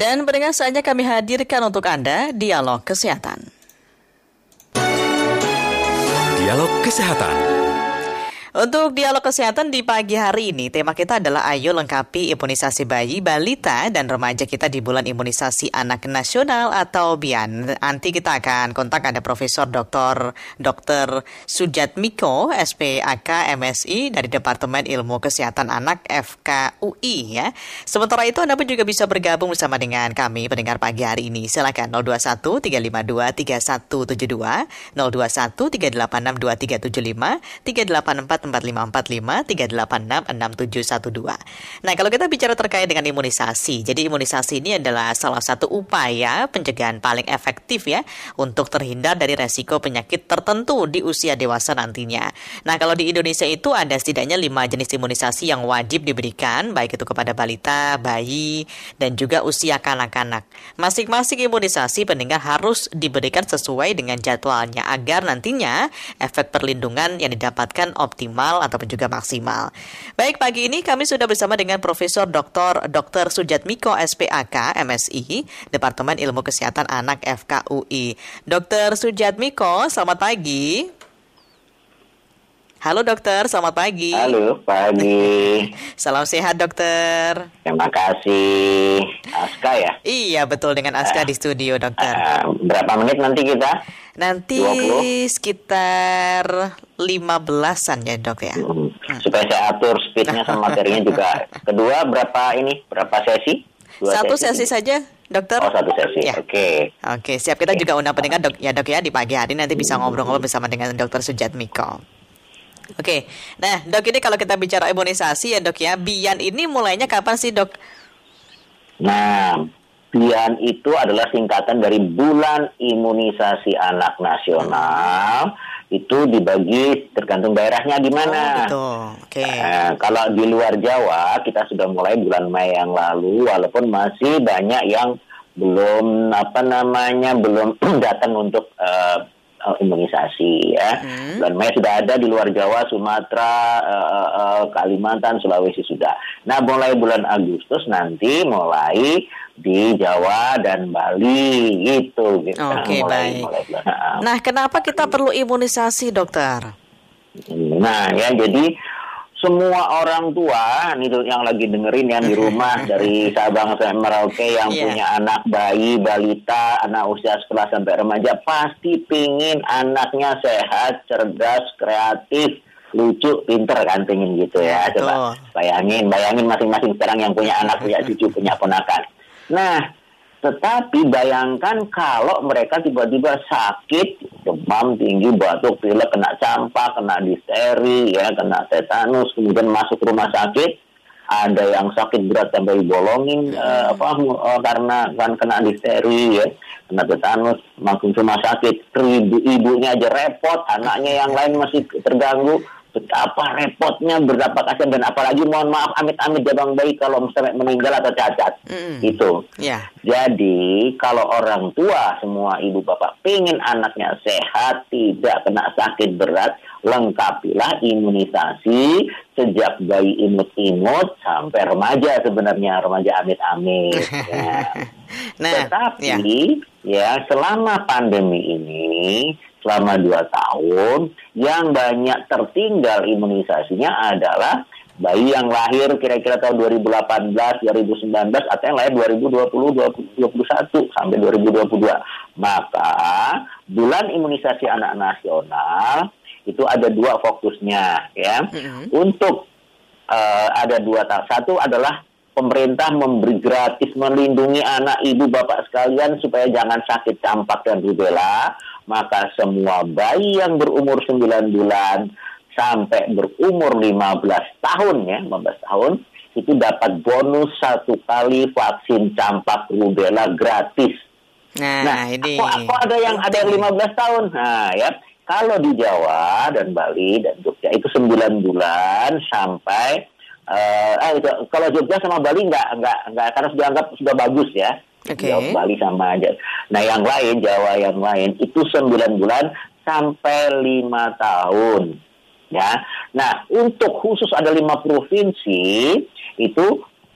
Dan pendengar saatnya kami hadirkan untuk Anda Dialog Kesehatan. Dialog Kesehatan. Untuk dialog kesehatan di pagi hari ini, tema kita adalah ayo lengkapi imunisasi bayi, balita, dan remaja kita di bulan imunisasi anak nasional atau BIAN. Nanti kita akan kontak ada Profesor Dr. Dr. Sujat Miko, SPAK MSI dari Departemen Ilmu Kesehatan Anak FKUI ya. Sementara itu Anda pun juga bisa bergabung bersama dengan kami pendengar pagi hari ini. Silakan 021 352 3172, 021 386 2375, 384 Nah, kalau kita bicara terkait dengan imunisasi, jadi imunisasi ini adalah salah satu upaya pencegahan paling efektif ya untuk terhindar dari resiko penyakit tertentu di usia dewasa nantinya. Nah, kalau di Indonesia itu ada setidaknya lima jenis imunisasi yang wajib diberikan, baik itu kepada balita, bayi, dan juga usia kanak-kanak. Masing-masing imunisasi pendengar harus diberikan sesuai dengan jadwalnya agar nantinya efek perlindungan yang didapatkan optimal minimal ataupun juga maksimal. Baik, pagi ini kami sudah bersama dengan Profesor Dr. Dr. Sujatmiko SPAK MSI, Departemen Ilmu Kesehatan Anak FKUI. Dr. Sujatmiko, selamat pagi. Halo dokter, selamat pagi. Halo, pagi. Salam sehat dokter. Terima kasih. Aska ya? Iya, betul dengan Aska uh, di studio dokter. Uh, berapa menit nanti kita? Nanti 20? sekitar 15-an ya dok ya. Hmm. Hmm. Supaya saya atur speednya sama materinya juga. Kedua berapa ini? Berapa sesi? Dua satu sesi, sesi saja, dokter. Oh, satu sesi. Ya. Oke. Okay. Oke, siap. Kita okay. juga undang pendengar dok ya dok ya di pagi hari nanti bisa ngobrol-ngobrol bersama dengan dokter Sujat Miko. Oke, nah dok ini kalau kita bicara imunisasi ya dok ya, Bian ini mulainya kapan sih dok? Nah, Bian itu adalah singkatan dari Bulan Imunisasi Anak Nasional. Itu dibagi tergantung daerahnya di mana. Oh, Oke. Okay. Nah, kalau di luar Jawa kita sudah mulai bulan Mei yang lalu, walaupun masih banyak yang belum apa namanya belum datang untuk uh, uh, imunisasi ya. Hmm. Dan Mei sudah ada di luar Jawa, Sumatera, uh, uh, Kalimantan, Sulawesi sudah. Nah, mulai bulan Agustus nanti mulai di Jawa dan Bali gitu. gitu. Oke okay, baik. Mulai bulan, uh, nah, kenapa kita perlu imunisasi, dokter? Nah, ya jadi semua orang tua nih yang lagi dengerin yang di rumah dari Sabang sampai Merauke yang yeah. punya anak bayi, balita, anak usia sekolah sampai remaja pasti pingin anaknya sehat, cerdas, kreatif, lucu, pinter kan pingin gitu ya. Coba bayangin, bayangin masing-masing sekarang yang punya anak, punya cucu, punya ponakan. Nah, tetapi bayangkan kalau mereka tiba-tiba sakit, demam tinggi, batuk, pilek, kena campak, kena difteri, ya, kena tetanus, kemudian masuk rumah sakit, ada yang sakit berat sampai bolongin uh, apa uh, karena kan kena difteri ya kena tetanus langsung rumah sakit. Ibu ibunya aja repot anaknya yang lain masih terganggu betapa repotnya berapa kasihan dan apalagi mohon maaf amit-amit jabang bayi kalau misalnya meninggal atau cacat mm. itu yeah. jadi kalau orang tua semua ibu bapak pengen anaknya sehat tidak kena sakit berat lengkapilah imunisasi sejak bayi imut-imut sampai remaja sebenarnya remaja amit-amit ya. nah, tetapi yeah. ya selama pandemi ini selama dua tahun yang banyak tertinggal imunisasinya adalah bayi yang lahir kira-kira tahun 2018, 2019 atau yang lahir 2020, 2021 sampai 2022. Maka bulan imunisasi anak nasional itu ada dua fokusnya ya. Mm-hmm. Untuk uh, ada dua satu adalah pemerintah memberi gratis melindungi anak ibu bapak sekalian supaya jangan sakit campak dan rubella maka semua bayi yang berumur 9 bulan sampai berumur 15 tahun ya, 15 tahun itu dapat bonus satu kali vaksin campak rubella gratis. Nah, nah ini aku, aku ada yang ada yang 15 tahun. Nah, ya. Kalau di Jawa dan Bali dan Jogja itu 9 bulan sampai uh, eh, kalau Jogja sama Bali enggak enggak enggak karena sudah anggap sudah bagus ya. Okay. Jawa Bali sama aja. Nah yang lain Jawa yang lain itu 9 bulan sampai lima tahun. Ya. Nah untuk khusus ada lima provinsi itu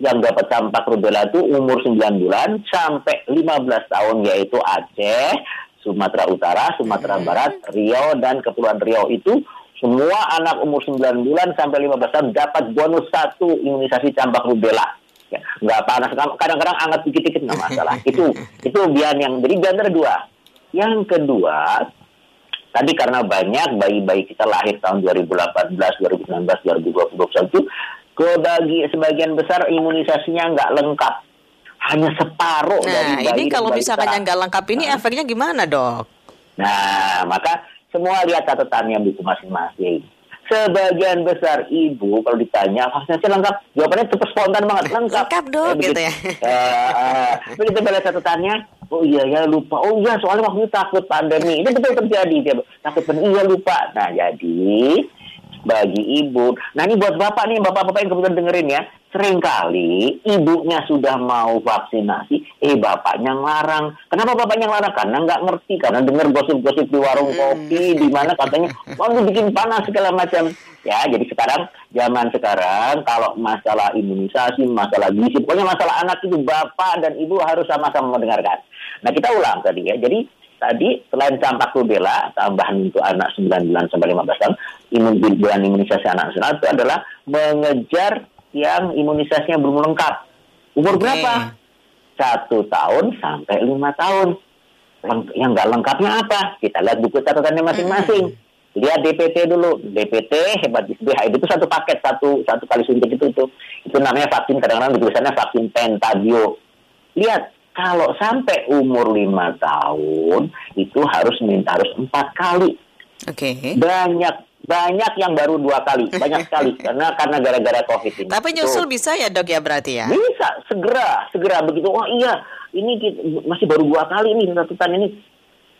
yang dapat campak rubella itu umur 9 bulan sampai 15 tahun yaitu Aceh, Sumatera Utara, Sumatera hmm. Barat, Riau dan Kepulauan Riau itu semua anak umur 9 bulan sampai 15 tahun dapat bonus satu imunisasi campak rubella. Ya, nggak panas, kadang-kadang hangat dikit-dikit nggak masalah. itu itu biar yang jadi gender dua. Yang kedua, tadi karena banyak bayi-bayi kita lahir tahun 2018, 2019, 2021 ke bagi sebagian besar imunisasinya nggak lengkap hanya separuh nah, dari bayi ini kalau misalkan yang nggak lengkap ini nah. efeknya gimana dok? Nah maka semua lihat catatannya buku masing-masing. Sebagian besar ibu kalau ditanya vaksinasi lengkap, jawabannya cepat spontan banget lengkap. Lengkap dok, eh, gitu ya. Uh, uh, begitu balas catatannya, oh iya ya lupa, oh iya soalnya waktu itu takut pandemi, ini betul terjadi dia takut pandemi, iya lupa. Nah jadi bagi ibu. Nah ini buat bapak nih, bapak-bapak yang kebetulan dengerin ya. Seringkali ibunya sudah mau vaksinasi, eh bapaknya ngelarang. Kenapa bapaknya ngelarang? Karena nggak ngerti, karena dengar gosip-gosip di warung hmm. kopi, di mana katanya, wah bikin panas segala macam. Ya, jadi sekarang, zaman sekarang, kalau masalah imunisasi, masalah gizi, pokoknya masalah anak itu bapak dan ibu harus sama-sama mendengarkan. Nah kita ulang tadi ya, jadi tadi selain campak rubella tambahan untuk anak 9 bulan sampai 15 tahun imun bulan imunisasi anak nasional itu adalah mengejar yang imunisasinya belum lengkap umur okay. berapa satu tahun sampai lima tahun yang nggak lengkapnya apa kita lihat buku catatannya masing-masing hmm. lihat DPT dulu DPT hepatitis B HIV itu satu paket satu satu kali suntik itu itu itu namanya vaksin kadang-kadang tulisannya vaksin pentabio lihat kalau sampai umur lima tahun itu harus minta harus empat kali. Oke. Okay. Banyak banyak yang baru dua kali, banyak sekali karena karena gara-gara covid ini. Tapi nyusul bisa ya dok ya berarti ya? Bisa, segera, segera begitu. Oh iya, ini kita, masih baru dua kali nih catatan ini.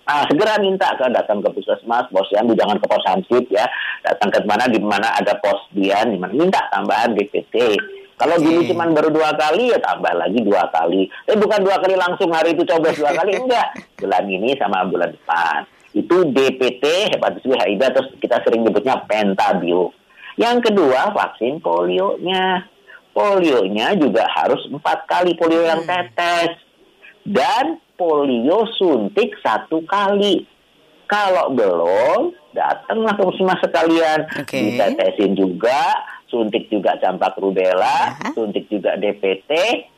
Ah, segera minta ke datang ke puskesmas, posyandu jangan ke pos hansip ya, datang ke mana di mana ada pos dian, di mana minta tambahan DPT kalau dulu cuma baru dua kali ya tambah lagi dua kali. Tapi bukan dua kali langsung hari itu coba dua kali enggak. Bulan ini sama bulan depan. Itu DPT hepatitis B HIV terus kita sering nyebutnya pentabio. Yang kedua vaksin polionya. Polionya juga harus empat kali polio yang hmm. tetes dan polio suntik satu kali. Kalau belum, datanglah ke puskesmas sekalian, okay. ditetesin juga, suntik juga campak rubella, ya. suntik juga DPT,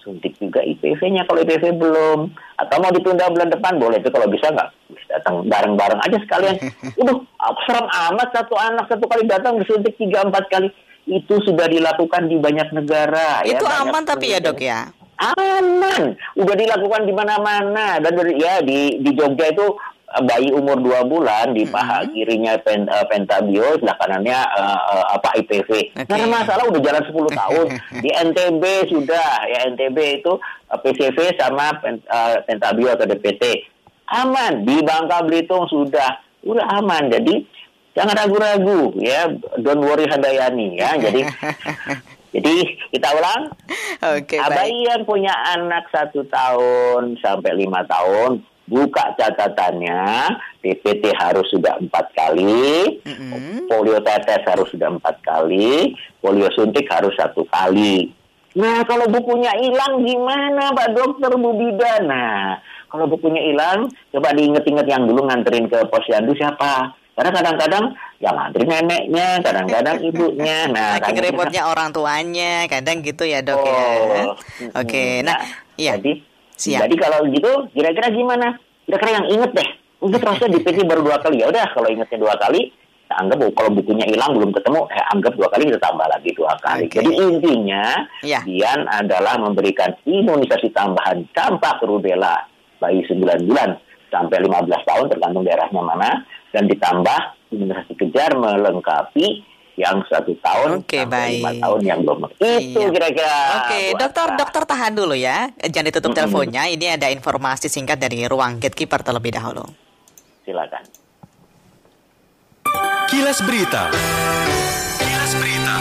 suntik juga IPV-nya kalau IPV belum. Atau mau ditunda bulan depan boleh itu kalau bisa nggak datang bareng-bareng aja sekalian. Udah serem amat satu anak satu kali datang disuntik tiga empat kali. Itu sudah dilakukan di banyak negara. Ya, itu ya, aman tapi ya dok ya. Aman, udah dilakukan di mana-mana dan ya di di Jogja itu bayi umur dua bulan di paha mm -hmm. kirinya pen, uh, pentabio, sebelah kanannya uh, uh, apa IPV. Okay. Karena masalah udah jalan 10 tahun. di NTB sudah ya NTB itu uh, PCV sama pen, uh, pentabio atau DPT. Aman di Bangka Belitung sudah udah aman. Jadi jangan ragu-ragu ya. Don't worry Handayani ya. Jadi Jadi kita ulang. Oke. Okay, yang punya anak satu tahun sampai lima tahun buka catatannya DPT harus sudah empat kali, mm-hmm. polio tetes harus sudah empat kali, polio suntik harus satu kali. Nah kalau bukunya hilang gimana Pak Dokter Bu Bida? Nah kalau bukunya hilang coba diinget-inget yang dulu nganterin ke posyandu siapa? Karena kadang-kadang yang ngantri neneknya, kadang-kadang ibunya. Nah, Saking repotnya orang tuanya, kadang gitu ya dok ya. oh, ya. Oke, okay. nah, nah iya. Jadi Siap. Jadi kalau gitu, kira-kira gimana? Kira-kira yang inget deh. Mungkin terusnya di PT baru dua kali. Ya udah, kalau ingetnya dua kali, kita anggap oh, kalau bukunya hilang belum ketemu, eh, anggap dua kali kita tambah lagi dua kali. Okay. Jadi intinya, ya. Dian adalah memberikan imunisasi tambahan campak rubella bayi 9 bulan sampai 15 tahun tergantung daerahnya mana dan ditambah imunisasi kejar melengkapi yang satu tahun Oke, okay, baik. lima tahun yang belum itu iya. kira-kira. Oke okay, dokter dokter tahan dulu ya. Jangan ditutup mm -hmm. teleponnya. Ini ada informasi singkat dari ruang gatekeeper terlebih dahulu. Silakan. Kilas Berita. Kilas Berita.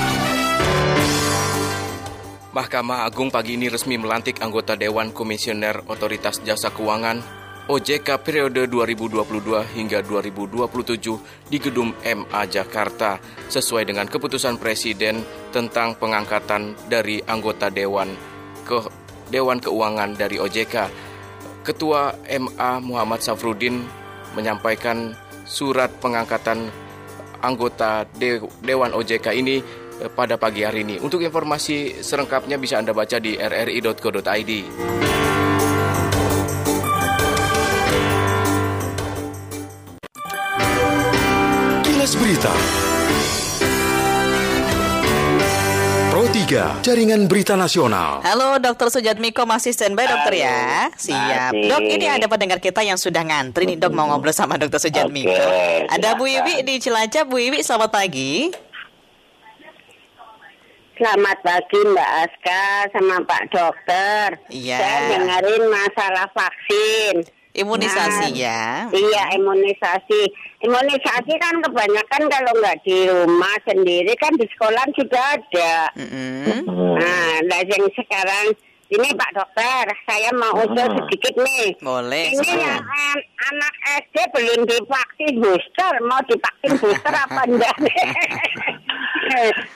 Mahkamah Agung pagi ini resmi melantik anggota Dewan Komisioner Otoritas Jasa Keuangan OJK periode 2022 hingga 2027 di Gedung MA Jakarta sesuai dengan keputusan Presiden tentang pengangkatan dari anggota Dewan ke Dewan Keuangan dari OJK. Ketua MA Muhammad Safrudin menyampaikan surat pengangkatan anggota De Dewan OJK ini eh, pada pagi hari ini. Untuk informasi selengkapnya bisa Anda baca di rri.co.id. Berita. Pro 3, Jaringan Berita Nasional. Halo Dokter Sujatmiko masih standby dokter ya Siap masih. Dok ini ada pendengar kita yang sudah ngantri nih dok mau ngobrol sama dokter Sujatmiko Oke, Ada Bu. Iwi di Cilacap Bu Iwi selamat pagi Selamat pagi Mbak Aska sama Pak Dokter. Iya. Saya dengerin masalah vaksin. Imunisasi Nah, ya Iya imunisasi. Imunisasi kan kebanyakan kalau nggak di rumah sendiri kan di sekolah juga ada. Mm-mm. Nah, nah yang sekarang ini Pak Dokter, saya mau usul sedikit nih. Boleh Ini yang an- anak SD belum divaksin booster, mau divaksin booster apa enggak?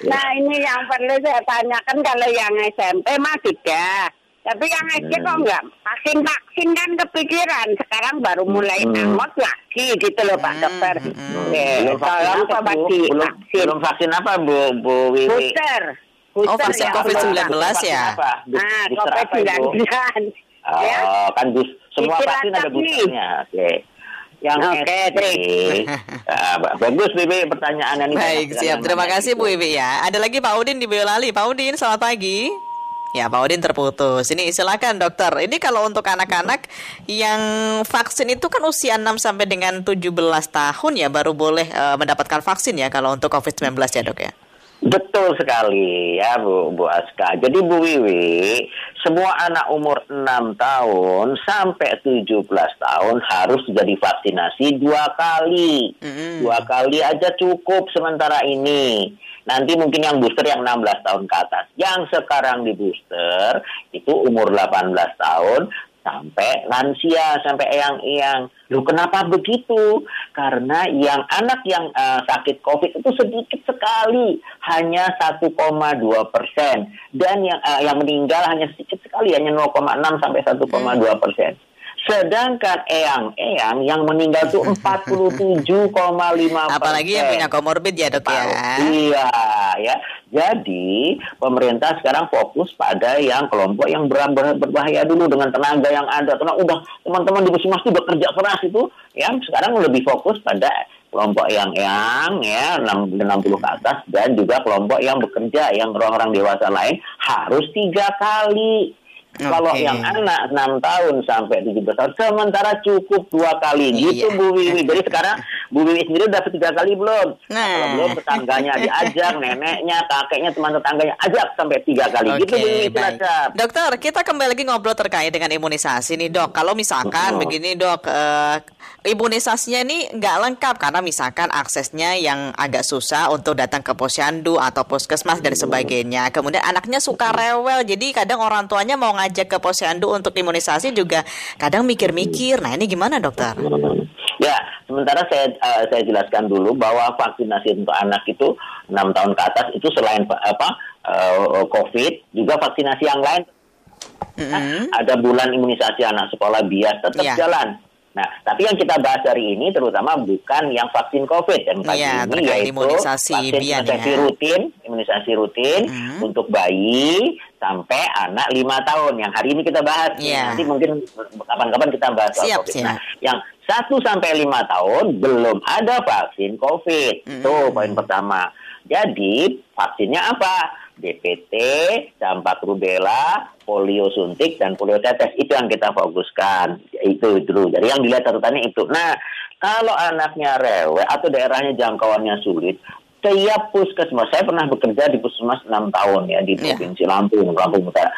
nah ini yang perlu saya tanyakan kalau yang SMP mah tidak. Tapi yang SD kok enggak? Vaksin-vaksin kan kepikiran. Sekarang baru mulai amot lagi gitu loh Pak Dokter. Belum vaksin tolong apa, coba Bu? Belum, vaksin apa, Bu, Bu Wiwi? Booster. Oh, Booster vaksin yang COVID-19 belum Vaksin ya? Apa? Ah, booster apa, Ibu? COVID-19. Ya. Oh, kan bus, semua Di vaksin ada boosternya. Oke. Yang Oke, SD. Trik. Ah, ba- bagus, Bibi, pertanyaannya nih. Baik siap terima kasih. Bu Iwi ya Ada lagi Pak Udin di Boyolali Pak Udin selamat pagi Ya Pak Udin terputus Ini silakan dokter Ini kalau untuk anak-anak yang vaksin itu kan usia 6 sampai dengan 17 tahun ya Baru boleh eh, mendapatkan vaksin ya Kalau untuk COVID-19 ya dok ya Betul sekali ya Bu, Bu Aska. Jadi Bu Wiwi, semua anak umur 6 tahun sampai 17 tahun harus sudah divaksinasi dua kali. Mm-mm. Dua kali aja cukup sementara ini. Nanti mungkin yang booster yang 16 tahun ke atas. Yang sekarang di booster itu umur 18 tahun sampai lansia, sampai eyang-eyang. Loh kenapa begitu? Karena yang anak yang eh, sakit COVID itu sedikit sekali, hanya 1,2 persen. Dan yang eh, yang meninggal hanya sedikit sekali, hanya 0,6 sampai 1,2 persen. Sedangkan eyang-eyang yang meninggal itu 47,5 Apalagi yang punya komorbid ya dok ya Iya, ya. Jadi pemerintah sekarang fokus pada yang kelompok yang berat berat berbahaya dulu dengan tenaga yang ada. Karena udah teman-teman di puskesmas itu bekerja keras itu, yang sekarang lebih fokus pada kelompok yang yang ya 60 ke atas dan juga kelompok yang bekerja yang orang-orang dewasa lain harus tiga kali. Kalau Oke. yang anak 6 tahun sampai 17 tahun sementara cukup dua kali gitu Iya. Bu Wiwi. Jadi sekarang Bu Wiwi sendiri udah tiga kali belum? Nah. Kalau belum tetangganya diajak, neneknya, kakeknya, teman tetangganya ajak sampai tiga kali. gitu Bu Wiwi. Dokter, kita kembali lagi ngobrol terkait dengan imunisasi nih dok. Kalau misalkan Betul. begini dok, eh, imunisasinya ini nggak lengkap karena misalkan aksesnya yang agak susah untuk datang ke posyandu atau puskesmas dan sebagainya. Kemudian anaknya suka rewel, jadi kadang orang tuanya mau ngajak ke posyandu untuk imunisasi juga kadang mikir-mikir. Nah ini gimana dokter? Ya, sementara saya eh, saya jelaskan dulu bahwa vaksinasi untuk anak itu 6 tahun ke atas itu selain apa eh, COVID juga vaksinasi yang lain Mm-mm. ada bulan imunisasi anak sekolah bias tetap Iya. jalan. Nah, tapi yang kita bahas hari ini terutama bukan yang vaksin COVID dan pagi Iya, ini yaitu imunisasi vaksin bian imunisasi ya. rutin, imunisasi rutin Mhm. untuk bayi sampai anak lima tahun. Yang hari ini kita bahas. Iya. Nanti mungkin kapan-kapan kita bahas soal Siap, COVID. siap. Nah, yang satu sampai lima tahun belum ada vaksin COVID. Mhm. Itu poin pertama. Jadi vaksinnya apa? DPT, campak rubella, polio suntik dan polio tetes itu yang kita fokuskan itu dulu. Jadi yang dilihat catatannya itu. Nah, kalau anaknya rewel atau daerahnya jangkauannya sulit, tiap puskesmas saya pernah bekerja di puskesmas 6 tahun ya di Iya. provinsi Lampung, Lampung Utara.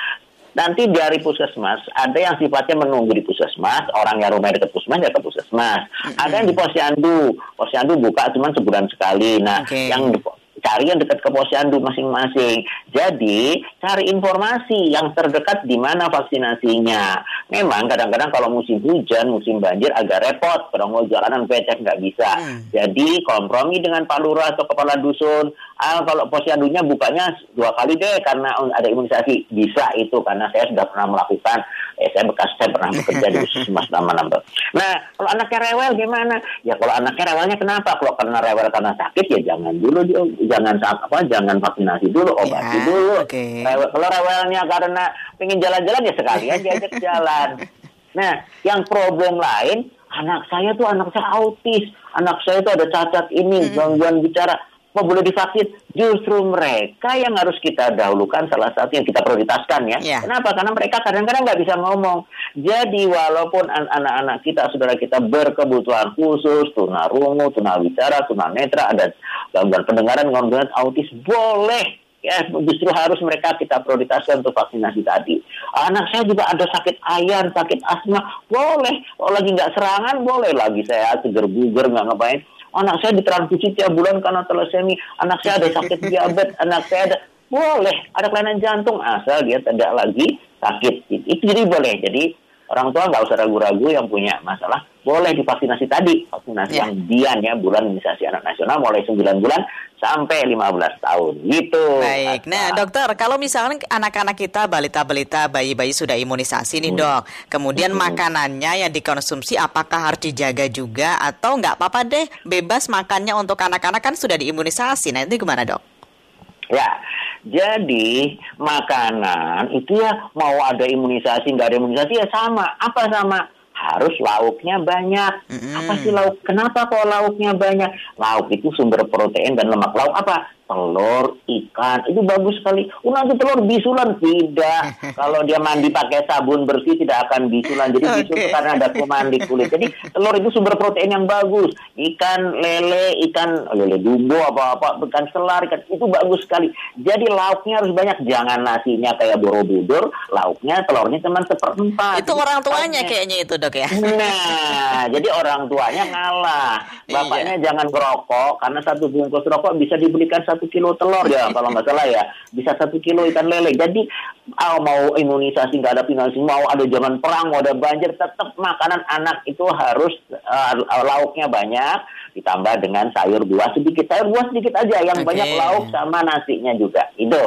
Nanti dari puskesmas ada yang sifatnya menunggu di puskesmas, orang yang rumahnya dekat puskesmas ya ke puskesmas. Ada yang di posyandu, posyandu buka cuma sebulan sekali. Nah, Oke. yang di cari yang dekat ke posyandu masing-masing. Jadi cari informasi yang terdekat di mana vaksinasinya. Memang kadang-kadang kalau musim hujan, musim banjir agak repot, mau jalanan becek nggak bisa. Hmm. Jadi kompromi dengan Pak Lurah atau kepala dusun, ah, kalau posyandunya bukanya dua kali deh karena ada imunisasi bisa itu karena saya sudah pernah melakukan. Eh, saya bekas saya pernah bekerja di puskesmas nama-nama. Nah, kalau anaknya rewel gimana? Ya kalau anaknya rewelnya kenapa? Kalau karena rewel karena sakit ya jangan dulu dia jangan apa jangan vaksinasi dulu, obati Ya, dulu. oke. Rewel, kalau rewelnya karena pengen jalan-jalan ya sekalian diajak jalan. Nah, yang problem lain anak saya tuh anak saya autis, anak saya tuh ada cacat ini, gangguan bicara. Apa boleh divaksin? Justru mereka yang harus kita dahulukan salah satu yang kita prioritaskan ya. Ya. Kenapa? Karena mereka kadang-kadang nggak bisa ngomong. Jadi walaupun an- anak-anak kita, saudara kita berkebutuhan khusus, tunarungu, tunawicara, tunanetra, ada gangguan pendengaran, gangguan autis, boleh ya justru harus mereka kita prioritaskan untuk vaksinasi tadi. Anak saya juga ada sakit ayan, sakit asma, boleh. Kalau lagi nggak serangan, boleh lagi saya seger buger nggak ngapain. Anak saya ditransfusi tiap bulan karena telasemi. Anak saya ada sakit diabetes, anak saya ada boleh ada kelainan jantung asal dia tidak lagi sakit. Itu jadi boleh. Jadi orang tua nggak usah ragu-ragu yang punya masalah. Boleh divaksinasi tadi. Vaksinasi Ya. yang dian ya bulan imunisasi anak nasional mulai 9 bulan sampai 15 tahun. Gitu. Baik, nah dokter, kalau misalnya anak-anak kita, balita-balita, bayi-bayi sudah imunisasi nih dok, kemudian makanannya yang dikonsumsi apakah harus dijaga juga? Atau nggak apa-apa deh, bebas makannya untuk anak-anak kan sudah diimunisasi, nah itu gimana dok? Ya, jadi makanan itu ya mau ada imunisasi nggak ada imunisasi ya sama. Apa sama? Harus lauknya banyak. Mm-mm. Apa sih lauk? Kenapa kok lauknya banyak? Lauk itu sumber protein dan lemak. Lauk apa? Telur, ikan, itu bagus sekali. Oh, nanti telur bisulan tidak. Kalau dia mandi pakai sabun bersih tidak akan bisulan. Jadi bisul karena ada kuman di kulit. Jadi telur itu sumber protein yang bagus. Ikan lele, ikan lele dumbo apa-apa, ikan selar, ikan itu bagus sekali. Jadi lauknya harus banyak. Jangan nasinya kayak borobudur, lauknya telurnya cuma seperempat. itu orang tuanya kayaknya itu dok ya? Nah, jadi orang tuanya ngalah. Iya. Bapaknya jangan merokok karena satu bungkus rokok bisa dibelikan satu kilo telur ya kalau nggak salah ya. Bisa satu kilo ikan lele. Jadi ah, mau imunisasi nggak ada imunisasi, mau ada zaman perang, mau ada banjir, tetap makanan anak itu harus ah, lauknya banyak ditambah dengan sayur buah sedikit. Sayur buah sedikit aja, yang Oke. banyak lauk sama nasinya juga. Itu.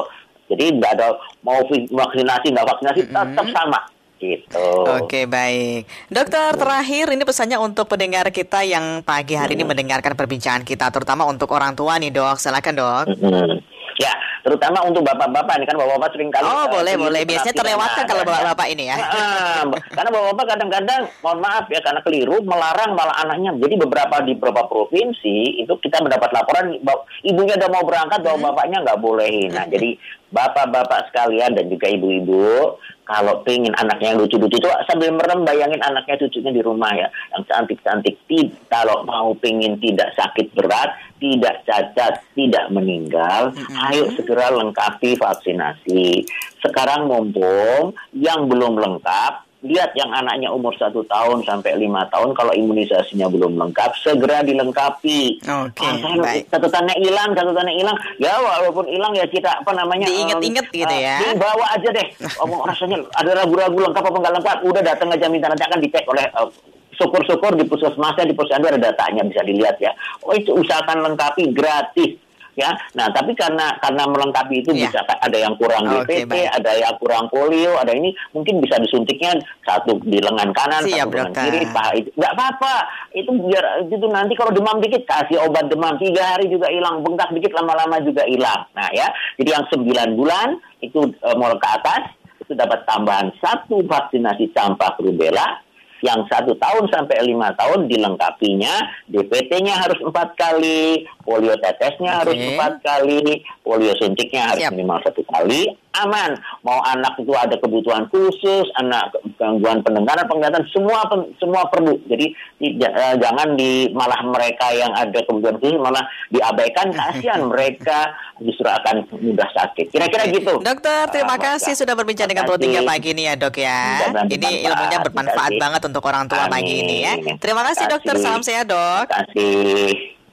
Jadi nggak ada mau vaksinasi nggak vaksinasi tetap sama. Gitu. Oke baik, dokter terakhir ini pesannya untuk pendengar kita yang pagi hari ini mendengarkan perbincangan kita, terutama untuk orang tua nih dok, silakan dok. Mm-mm. Ya, terutama untuk bapak-bapak ini kan bapak-bapak sering kali. Oh eh, boleh boleh, biasanya terlewatkan kalau ya. bapak-bapak ini ya. Karena bapak-bapak kadang-kadang, mohon maaf ya, karena keliru melarang malah anaknya. Jadi beberapa di beberapa provinsi itu kita mendapat laporan ibunya udah mau berangkat, bahwa Hmm. bapaknya nggak bolehin. Nah, jadi bapak-bapak sekalian dan juga ibu-ibu, kalau pengen anaknya yang lucu-lucu itu sambil merem bayangin anaknya cucunya di rumah ya, yang cantik-cantik. Kalau mau pengen tidak sakit berat, tidak cacat, tidak meninggal, ayo segera lengkapi vaksinasi. Sekarang mumpung yang belum lengkap, lihat yang anaknya umur satu tahun sampai lima tahun kalau imunisasinya belum lengkap segera dilengkapi. Oke, Ah, saya baik. catatannya hilang, catatannya hilang. Ya walaupun hilang ya kita apa namanya? Diinget-inget em, gitu ya. Dibawa aja deh. Oh, rasanya ada ragu-ragu lengkap apa nggak lengkap. Udah datang aja minta nanti akan dicek oleh eh, syukur-syukur di puskesmasnya di posyandu ada datanya bisa dilihat ya. Oh itu usahakan lengkapi gratis ya. Nah tapi karena karena melengkapi itu Iya. bisa ada yang kurang DPT, baik. ada yang kurang polio, ada ini mungkin bisa disuntiknya satu di lengan kanan, Siap, satu lengan dokter. kiri, paha itu nggak apa-apa. Itu biar itu nanti kalau demam dikit kasih obat demam tiga hari juga hilang, bengkak dikit lama-lama juga hilang. Nah ya, jadi yang 9 bulan itu eh, mau ke atas itu dapat tambahan satu vaksinasi campak rubella yang satu tahun sampai lima tahun dilengkapinya DPT-nya harus empat kali, polio tetesnya harus Oke. empat kali, polio suntiknya harus Siap. minimal satu kali, aman. Mau anak itu ada kebutuhan khusus, anak gangguan pendengaran, penglihatan, semua semua perlu. Jadi eh, jangan di malah mereka yang ada kebutuhan khusus malah diabaikan, kasihan mereka justru akan mudah sakit. Kira-kira gitu. Dokter, terima Ah, kasih sudah berbincang dengan Pro Terima 3 kasih. pagi ini ya dok ya. Ini ilmunya bermanfaat kasih. banget untuk orang tua pagi ini ya. Amin. Terima kasih dokter, Terima salam kasih. sehat dok. Terima kasih.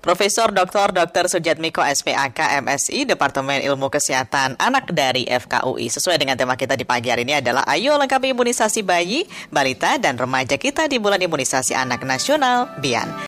Profesor Dr. Dr. Sujatmiko SPAK MSI Departemen Ilmu Kesehatan Anak dari FKUI. Sesuai dengan tema kita di pagi hari ini adalah ayo lengkapi imunisasi bayi, balita dan remaja kita di bulan imunisasi anak nasional BIAN.